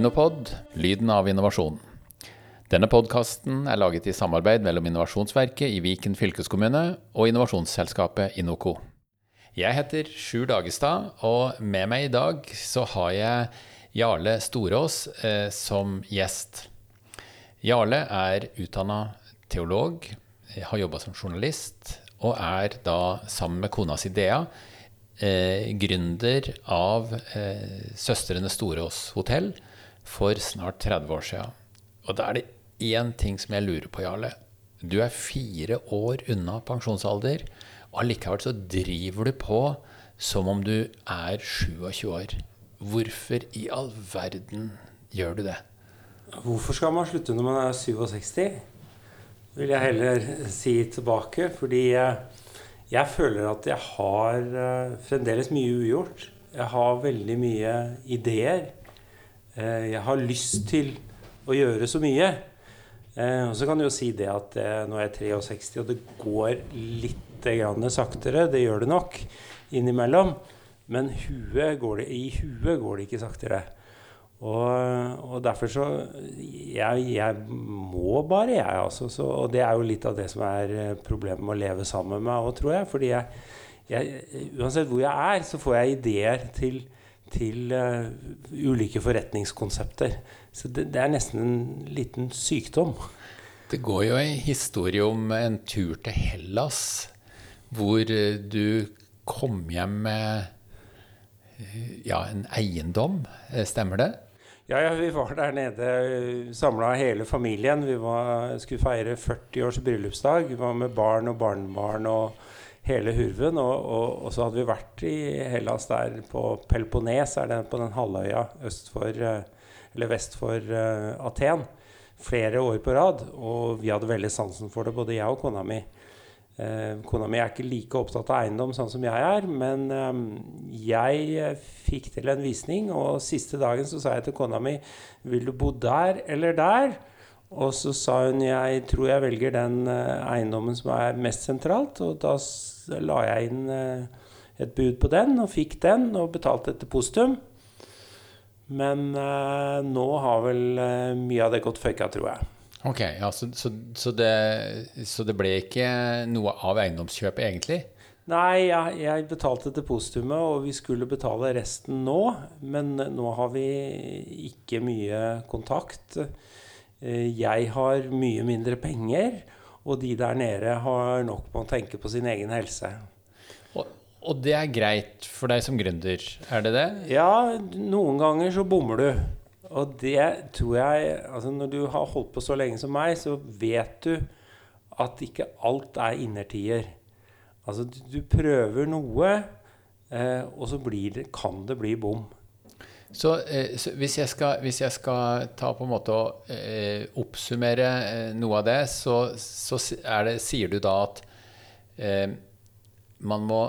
Innopod lyden av innovasjon. Denne podkasten er laget i samarbeid mellom Innovasjonsverket i Viken fylkeskommune og innovasjonsselskapet Inoco. Jeg heter Sjur Dagestad, og med meg i dag så har jeg Jarle Storås eh, som gjest. Jarle er utdanna teolog, har jobba som journalist, og er da, sammen med kona si Dea, eh, gründer av eh, Søstrene Storås hotell for snart 30 år sia. Og da er det én ting som jeg lurer på, Jarle. Du er fire år unna pensjonsalder, og allikevel så driver du på som om du er 27 år. Hvorfor i all verden gjør du det? Hvorfor skal man slutte når man er 67? Vil jeg heller si tilbake. Fordi jeg, føler at jeg har uh, fremdeles mye ugjort. Jeg har veldig mye ideer. Uh, jeg har lyst til å gjøre så mye. Uh, og så kan du jo si det at nå er jeg 63, og det går litt grann saktere. Det gjør det nok innimellom. Men huet det, i huet går det ikke saktere. Og, og, derfor så jeg, jeg, må bare, jeg, altså. Så, og det er jo litt av det som er eh, problemet med å leve sammen med meg òg, tror jeg. Fordi jeg, jeg, uansett hvor jeg er, så får jeg ideer til, til uh, ulike forretningskonsepter. Så det, det, er nesten en liten sykdom. Det går jo en historie om en tur til Hellas, hvor eh, du kom hjem med ja, en eiendom. Stemmer det? Ja, ja, vi var der nede, samla hele familien. Vi var, skulle feire 40 års bryllupsdag. Vi var med barn og barnebarn og hele hurven. Og, og, og, så hadde vi vært i Hellas der på Peloponnes, er det på den halvøya øst for, eller vest for uh, Aten, flere år på rad. Og vi hadde veldig sansen for det, både jeg og kona mi. Uh, kona mi er ikke like opptatt av eiendom sånn som jeg er, men um, jeg fikk til en visning, og siste dagen så sa jeg til kona mi Vil du bo der eller der? Og så sa hun jeg tror jeg velger den eh, eiendommen som er mest sentralt, og da la jeg inn et bud på den, og fikk den, og betalte et depositum. Men nå har vel mye av det gått føyka, tror jeg. Ok, ja, så, så, så, det, så, det, ble ikke noe av eiendomskjøpet, egentlig? Nei, jeg, jeg betalte depositumet, og vi skulle betale resten nå. Men nå har vi ikke mye kontakt. Eh, jeg har mye mindre penger, og de der nede har nok med å tenke på sin egen helse. Og, og det er greit for deg som gründer, er det det? Ja, noen ganger så bommer du. Og det tror jeg altså Når du har holdt på så lenge som meg, så vet du at ikke alt er innertier. Altså, du, du prøver noe, eh, og så det, kan det bli bom. Så, eh, så hvis, jeg skal, hvis, jeg skal, ta på en måte og eh, oppsummere eh, noe av det, så, så det, sier du da at eh, man må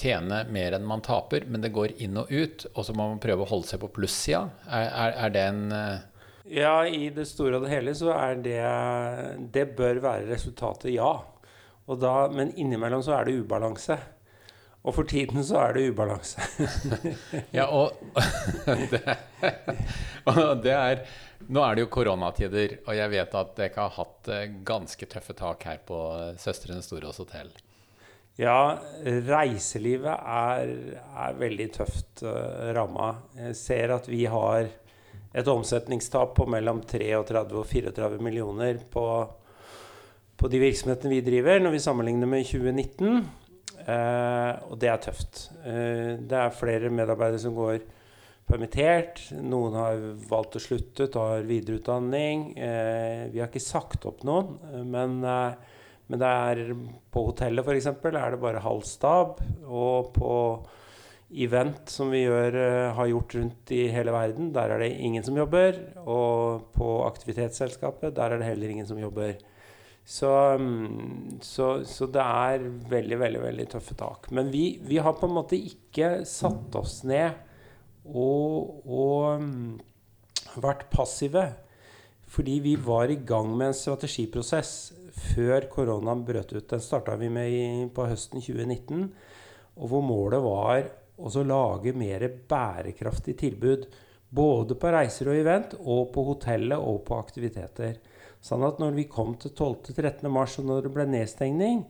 tjene mer enn man taper, men det går inn og ut, og så må man prøve å holde seg på plussida. Er, er, er, det en eh... Ja, i det store og det hele så er det Det bør være resultatet, ja. Da, men innimellom så er det ubalanse. Og for tiden så er det ubalanse. ja, og det, og det er Nå er det jo koronatider, og jeg vet at dere har hatt eh, ganske tøffe tak her på Søstrene Storås hotell. Ja, reiselivet er, er veldig tøft uh, ramma. Jeg ser at vi har et omsetningstap på mellom 33 og 34 millioner på, på de virksomhetene vi driver, når vi sammenligner med 2019. Uh, og det er tøft. Uh, det er flere medarbeidere som går permittert. Noen har valgt å slutte, tar videreutdanning. Uh, vi har ikke sagt opp noen, men men det er, på hotellet f.eks. er det bare halv stab. Og på event som vi gjør, eh, har gjort rundt i hele verden, der er det ingen som jobber. Og på aktivitetsselskapet, der er det heller ingen som jobber. Så, mm, så, så det er veldig, veldig veldig tøffe tak. Men vi, vi, har på en måte ikke satt oss ned og, og mm, vært passive. Fordi vi var i gang med en strategiprosess før koronaen brøt ut. Den starta vi med på høsten 2019. Og hvor målet var å lage mer bærekraftig tilbud Både på reiser og event, og på hotellet og på aktiviteter. Sånn at når vi kom til 12.-13. mars, og når det ble nedstengning,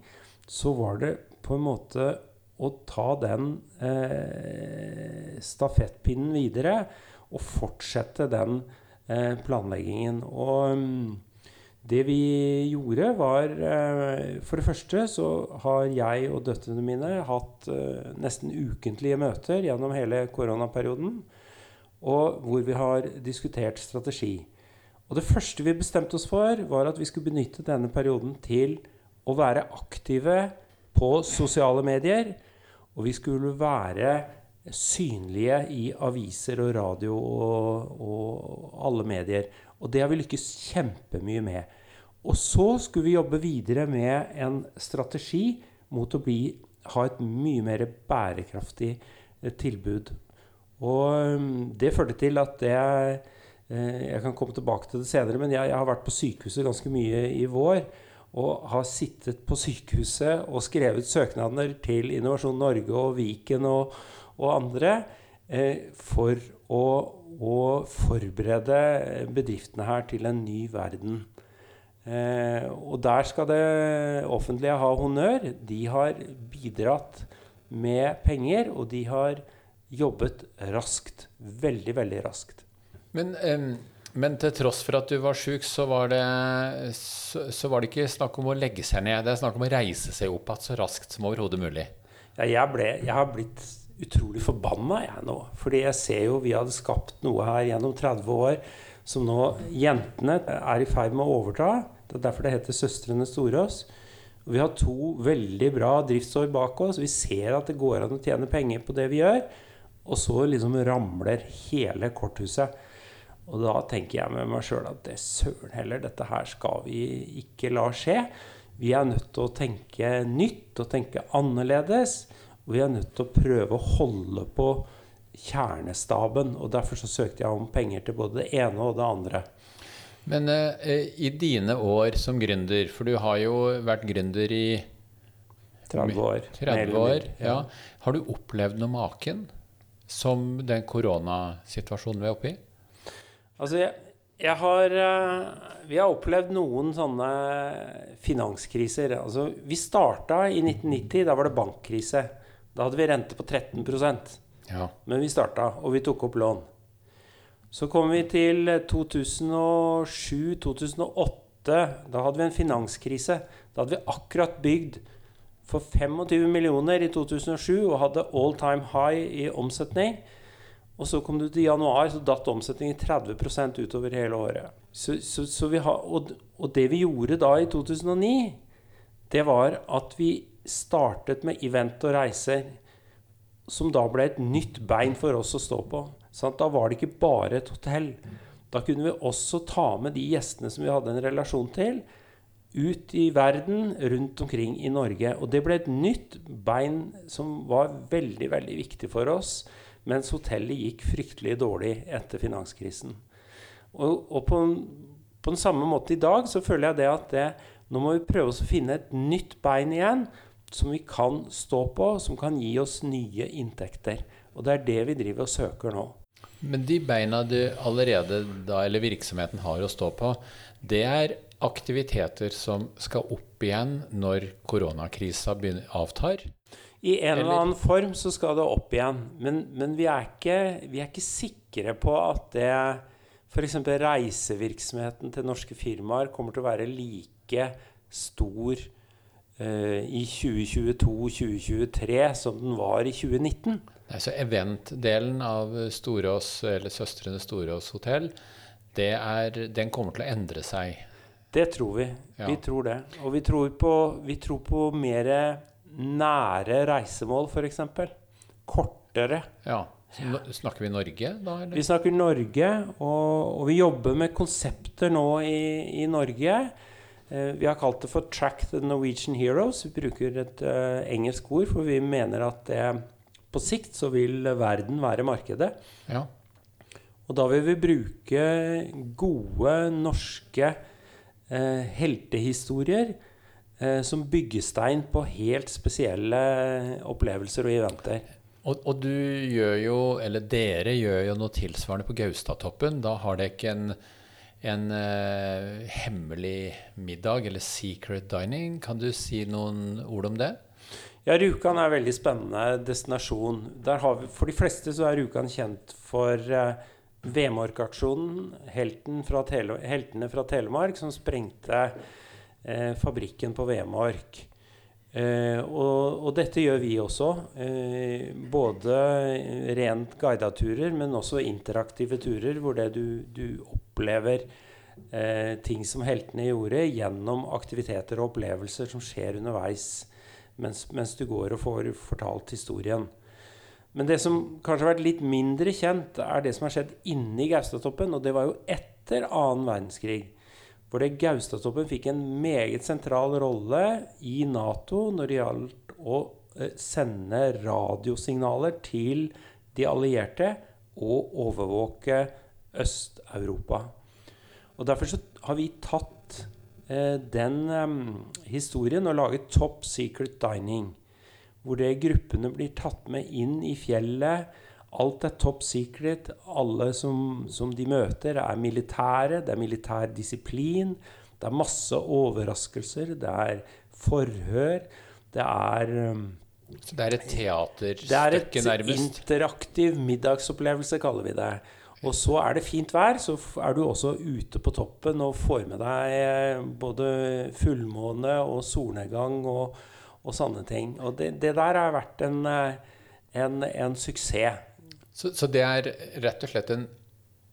så var det på en måte å ta den eh, stafettpinnen videre og fortsette den eh, planleggingen. Og um, det vi gjorde, var eh, For det første så har jeg og døtrene mine hatt eh, nesten ukentlige møter gjennom hele koronaperioden. Og hvor vi har diskutert strategi. Og det første vi bestemte oss for, var at vi skulle benytte denne perioden til å være aktive på sosiale medier. Og vi skulle være synlige i aviser og radio og, og alle medier. Og det har vi lykkes kjempemye med. Og så skulle vi jobbe videre med en strategi mot å bli, ha et mye mer bærekraftig eh, tilbud. Og um, det førte til at det Jeg kan komme tilbake til det senere, men jeg, jeg har vært på sykehuset ganske mye i vår. Og har sittet på sykehuset og skrevet søknader til Innovasjon Norge og Viken og, og andre eh, for å, å, forberede bedriftene her til en ny verden. Eh, og der skal det offentlige ha honnør. De har bidratt med penger, og de har jobbet raskt. Veldig, veldig raskt. Men, men til tross for at du var sjuk, så, så, så, var det ikke snakk om å legge seg ned. Det er snakk om å reise seg opp igjen så raskt som overhodet mulig. Ja, jeg, ble, jeg har blitt utrolig forbanna jeg nå. Fordi jeg ser jo vi hadde skapt noe her gjennom 30 år som nå jentene er i ferd med å overta. Det er derfor det heter Søstrene Storås. Vi har to veldig bra driftsår bak oss. Vi ser at det går an å tjene penger på det vi gjør. Og så liksom ramler hele korthuset. Og da tenker jeg med meg sjøl at det søren heller, dette her skal vi ikke la skje. Vi er nødt til å tenke nytt og tenke annerledes. Og vi er nødt til å prøve å holde på kjernestaben. Og derfor så søkte jeg om penger til både det ene og det andre. Men eh, i dine år som gründer, for du har jo vært gründer i 30 år. 30 år ja. Har du opplevd noe maken som den koronasituasjonen vi er oppe i? Altså, jeg, jeg har uh, Vi har opplevd noen sånne finanskriser. Altså, vi starta i 1990. Da var det bankkrise. Da hadde vi rente på 13 ja. Men vi starta, og vi tok opp lån. Så kom vi til 2007-2008. Da hadde vi en finanskrise. Da hadde vi akkurat bygd for 25 millioner i 2007 og hadde all time high i omsetning. Og så kom du til januar, så datt omsetningen 30% utover hele året. Så, så, så ha, og, og, det vi gjorde da i 2009, det var at vi startet med event og reiser som da ble et nytt bein for oss å stå på. Sant? da var det ikke bare et hotell. Da kunne vi også ta med de gjestene som vi hadde en relasjon til, ut i verden, rundt omkring i Norge. Og det ble et nytt bein som var veldig, veldig viktig for oss, mens hotellet gikk fryktelig dårlig etter finanskrisen. Og, og på, på, den samme måte i dag så føler jeg det at det, nå må vi prøve å finne et nytt bein igjen som vi kan stå på, som kan gi oss nye inntekter. Og det er det vi driver og søker nå. Men de beina du allerede da, eller virksomheten har å stå på, det er aktiviteter som skal opp igjen når koronakrisa avtar? I en eller, annen form så skal det opp igjen. Men, men vi, er ikke, vi, er ikke, sikre på at det f.eks. reisevirksomheten til norske firmaer kommer til å være like stor uh, i 2022-2023 som den var i 2019. Så Event-delen av Storås, eller Søstrene Storås hotell, er, den kommer til å endre seg? Det tror vi. Ja. Vi tror det. Og vi tror på, vi tror på mer nære reisemål, f.eks. Kortere. Ja. Snakker vi Norge da? Eller? Vi snakker Norge, og, og, vi jobber med konsepter nå i, i Norge Eh, vi har kalt det for 'Track the Norwegian Heroes'. Vi bruker et uh, engelsk ord, for vi mener at det, på sikt så vil verden være markedet. Ja. Og da vil vi bruke gode norske uh, heltehistorier som byggestein på helt spesielle opplevelser og eventer. Og, og, du gjør jo, eller dere gjør jo noe tilsvarende på Gaustatoppen. Da har dere ikke en, en uh, hemmelig middag, eller secret dining. Kan du si noen ord om det? Ja, Rjukan er en veldig spennende destinasjon. Vi, for de fleste så er Rjukan kjent for uh, Vemork-aksjonen, helten heltene fra Telemark, som sprengte fabrikken på Vemork. Eh, og, og, dette gjør vi også. Eh, både rent guida turer, men også interaktive turer, hvor det du, du opplever eh, ting som heltene gjorde, gjennom aktiviteter og opplevelser som skjer underveis mens, mens, du går og får fortalt historien. Men det som kanskje har vært litt mindre kjent, er det som har skjedd inni Gaustatoppen. Og det var jo etter annen verdenskrig hvor det Gaustatoppen fikk en meget sentral rolle i Nato når det gjaldt å eh, sende radiosignaler til de allierte og overvåke Øst-Europa. Og Derfor har vi tatt eh, den eh, historien og laget Top Secret Dining. Hvor det gruppene blir tatt med inn i fjellet Alt er top secret. Alle som, som, de møter, er militære. Det er militær disiplin. Det er masse overraskelser. Det er forhør. Det er um, Så det er et teaterstykke, nærmest? Det er et interaktiv middagsopplevelse, kaller vi det. Og så er det fint vær, så er du også ute på toppen og får med deg eh, både fullmåne og solnedgang og, og sånne ting. Og det, det der har vært en, eh, en, en suksess. Så, så, det er rett og slett en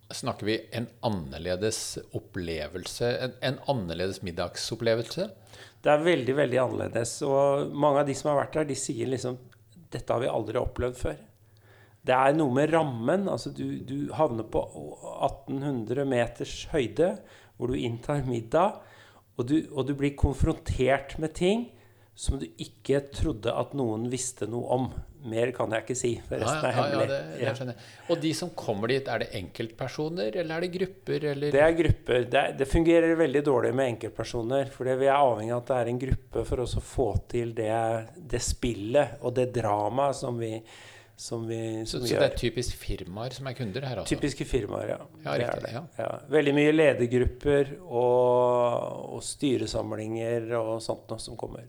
Snakker vi en annerledes opplevelse? En, en, annerledes middagsopplevelse? Det er veldig, veldig annerledes. Og mange av de som har vært der, de sier liksom Dette har vi aldri opplevd før. Det er noe med rammen. altså Du, du havner på 1800 meters høyde, hvor du inntar middag. Og du, og du blir konfrontert med ting som du ikke trodde at noen visste noe om. Mer kan jeg ikke si, for resten er hemmelig. Ja, ja, det, Og de som kommer dit, er det enkeltpersoner, eller er det grupper? Eller? Det er grupper. Det, det, fungerer veldig dårlig med enkeltpersoner. For vi er avhengig av at det er en gruppe for oss å få til det, det spillet og det dramaet som vi som vi, som så, vi så, det er typisk firmaer som er kunder her? Altså. Typiske firmaer, ja. ja, riktig, det, ja. Veldig mye ledergrupper og, og styresamlinger og sånt noe som kommer.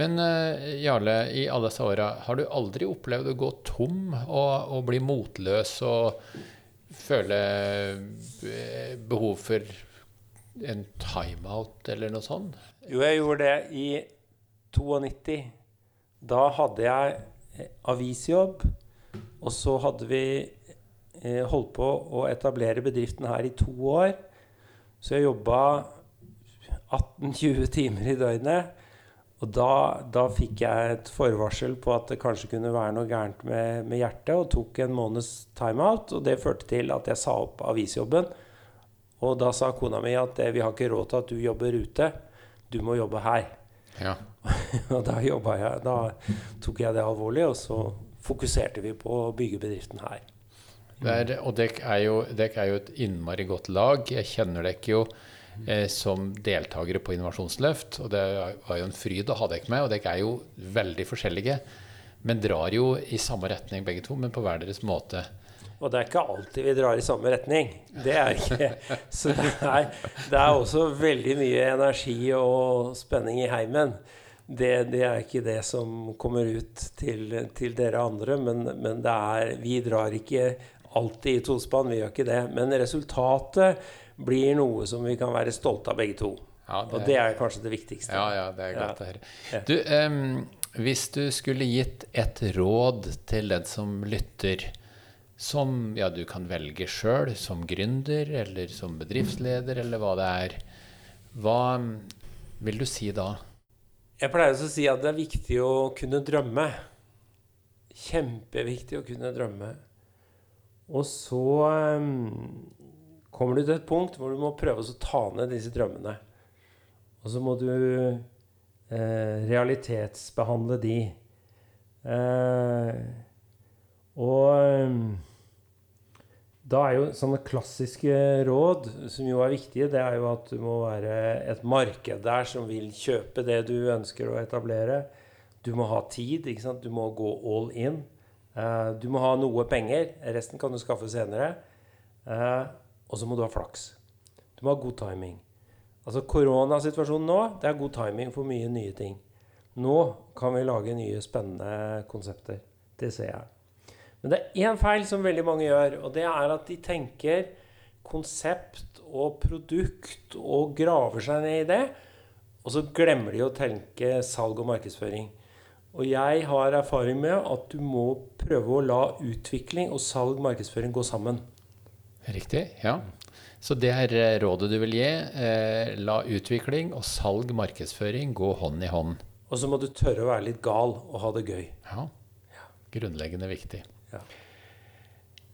Men uh, Jarle, i alle disse åra, har du aldri opplevd å gå tom og, og bli motløs og føle eh, behov for en timeout eller noe sånt? Jo, jeg gjorde det i 92. Da hadde jeg eh, avisjobb, og så hadde vi eh, holdt på å etablere bedriften her i to år. Så jeg jobba 18-20 timer i døgnet. Og da, da, fikk jeg et forvarsel på at det kanskje kunne være noe gærent med, med hjertet, og tok en måneds timeout. Og det førte til at jeg sa opp avisjobben. Og da sa kona mi at vi har ikke råd til at du jobber ute, du må jobbe her. Ja. og da jobba jeg Da tok jeg det alvorlig, og så fokuserte vi på å bygge bedriften her. Der, og dere er, er, jo et innmari godt lag. Jeg kjenner dere jo eh, som deltakere på Innovasjonsløft. Og det var jo en fryd å ha dere med. Og dere er jo veldig forskjellige, men drar jo i samme retning begge to, men på hver deres måte. Og det er ikke alltid vi drar i samme retning. Det er ikke. Så det er, det er også veldig mye energi og spenning i heimen. Det, det, er ikke det som kommer ut til, til dere andre, men, men er, vi drar ikke alltid i tospann. Vi gjør ikke det. Men resultatet blir noe som vi kan være stolte av begge to. Ja, det, og det er kanskje det viktigste. Ja, ja, det er godt å høre. Du, um, hvis du skulle gitt et råd til den som lytter, som ja, du kan velge sjøl, som gründer eller som bedriftsleder, eller hva det er, hva vil du si da? Jeg pleier å si at det er viktig å kunne drømme. Kjempeviktig å kunne drømme. Og så um, kommer du til et punkt hvor du må prøve å ta ned disse drømmene. Og så må du eh, realitetsbehandle de. Eh, og eh, da er jo sånne klassiske råd, som jo er viktige, det er jo at du må være et marked der som vil kjøpe det du ønsker å etablere. Du må ha tid. ikke sant? Du må gå all in. Eh, du må ha noe penger. Resten kan du skaffe senere. Eh, og så må du ha flaks. Du må ha god timing. Altså Koronasituasjonen nå, det er god timing for mye nye ting. Nå kan vi lage nye, spennende konsepter. Det ser jeg. Men det er én feil som veldig mange gjør, og det er at de tenker konsept og produkt og graver seg ned i det. Og så glemmer de å tenke salg og markedsføring. Og jeg har erfaring med at du må prøve å la utvikling og salg og markedsføring gå sammen. Riktig. Ja. Så det er eh, rådet du vil gi. Eh, la utvikling og salg, markedsføring, gå hånd i hånd. Og så må du tørre å være litt gal og ha det gøy. Ja. Grunnleggende viktig. Ja.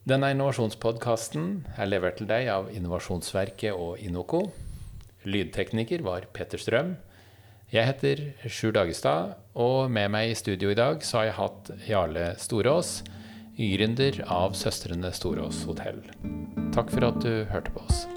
Denne innovasjonspodkasten er levert til deg av Innovasjonsverket og Inoco. Lydtekniker var Petter Strøm. Jeg heter Sjur Dagestad, og med meg i studio i dag så har jeg hatt Jarle Storås, gründer av Søstrene Storås hotell. Takk for at du hørte på oss.